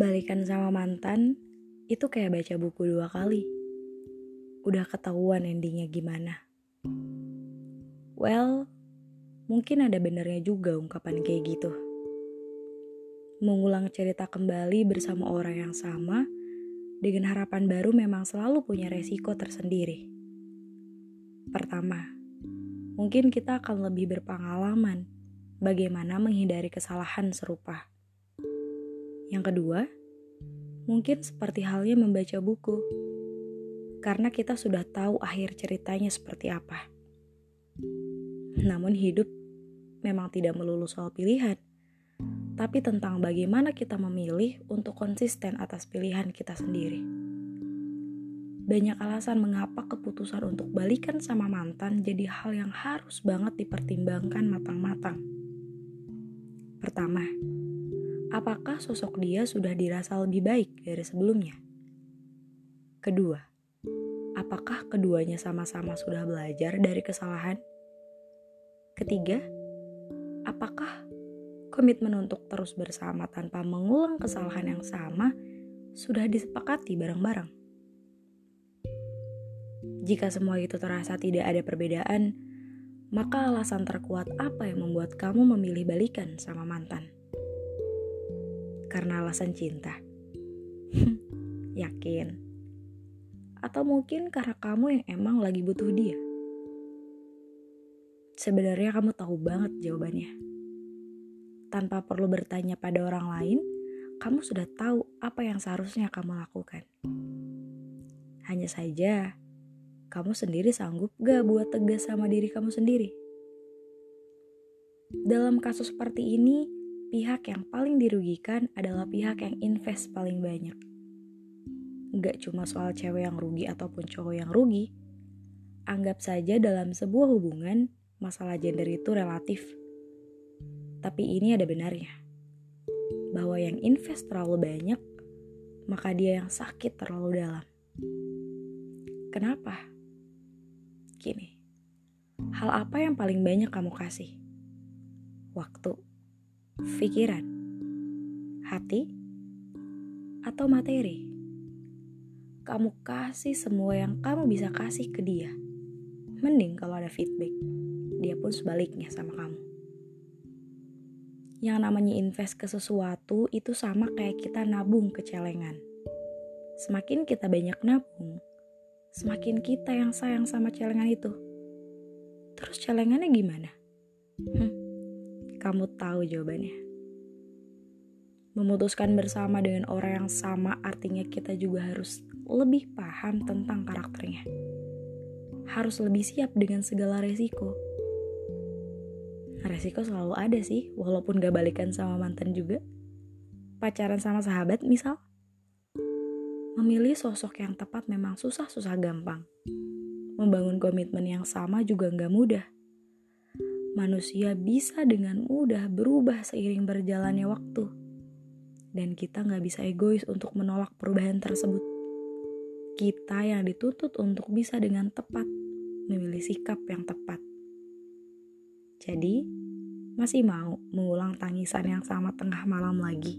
Balikan sama mantan itu kayak baca buku dua kali. Udah ketahuan endingnya gimana. Well, mungkin ada benernya juga ungkapan kayak gitu. Mengulang cerita kembali bersama orang yang sama dengan harapan baru memang selalu punya resiko tersendiri. Pertama, mungkin kita akan lebih berpengalaman bagaimana menghindari kesalahan serupa. Yang kedua, mungkin seperti halnya membaca buku, karena kita sudah tahu akhir ceritanya seperti apa. Namun, hidup memang tidak melulu soal pilihan, tapi tentang bagaimana kita memilih untuk konsisten atas pilihan kita sendiri. Banyak alasan mengapa keputusan untuk balikan sama mantan jadi hal yang harus banget dipertimbangkan matang-matang. Pertama, apakah sosok dia sudah dirasa lebih baik dari sebelumnya? Kedua, apakah keduanya sama-sama sudah belajar dari kesalahan? Ketiga, apakah komitmen untuk terus bersama tanpa mengulang kesalahan yang sama sudah disepakati bareng-bareng? Jika semua itu terasa tidak ada perbedaan, maka alasan terkuat apa yang membuat kamu memilih balikan sama mantan? Karena alasan cinta? Yakin? Atau mungkin karena kamu yang emang lagi butuh dia? Sebenarnya kamu tahu banget jawabannya. Tanpa perlu bertanya pada orang lain, kamu sudah tahu apa yang seharusnya kamu lakukan. Hanya saja, kamu sendiri sanggup gak buat tegas sama diri kamu sendiri? Dalam kasus seperti ini, pihak yang paling dirugikan adalah pihak yang invest paling banyak. Gak cuma soal cewek yang rugi ataupun cowok yang rugi, anggap saja dalam sebuah hubungan, masalah gender itu relatif. Tapi ini ada benarnya, bahwa yang invest terlalu banyak, maka dia yang sakit terlalu dalam. Kenapa? Gini, hal apa yang paling banyak kamu kasih? Waktu pikiran, hati, atau materi. Kamu kasih semua yang kamu bisa kasih ke dia. Mending kalau ada feedback, dia pun sebaliknya sama kamu. Yang namanya invest ke sesuatu itu sama kayak kita nabung ke celengan. Semakin kita banyak nabung, semakin kita yang sayang sama celengan itu. Terus celengannya gimana? Hmm, kamu tahu jawabannya. Memutuskan bersama dengan orang yang sama artinya kita juga harus lebih paham tentang karakternya. Harus lebih siap dengan segala resiko. Resiko selalu ada sih, walaupun gak balikan sama mantan juga. Pacaran sama sahabat misal. Memilih sosok yang tepat memang susah-susah gampang. Membangun komitmen yang sama juga gak mudah manusia bisa dengan mudah berubah seiring berjalannya waktu. Dan kita nggak bisa egois untuk menolak perubahan tersebut. Kita yang dituntut untuk bisa dengan tepat memilih sikap yang tepat. Jadi, masih mau mengulang tangisan yang sama tengah malam lagi?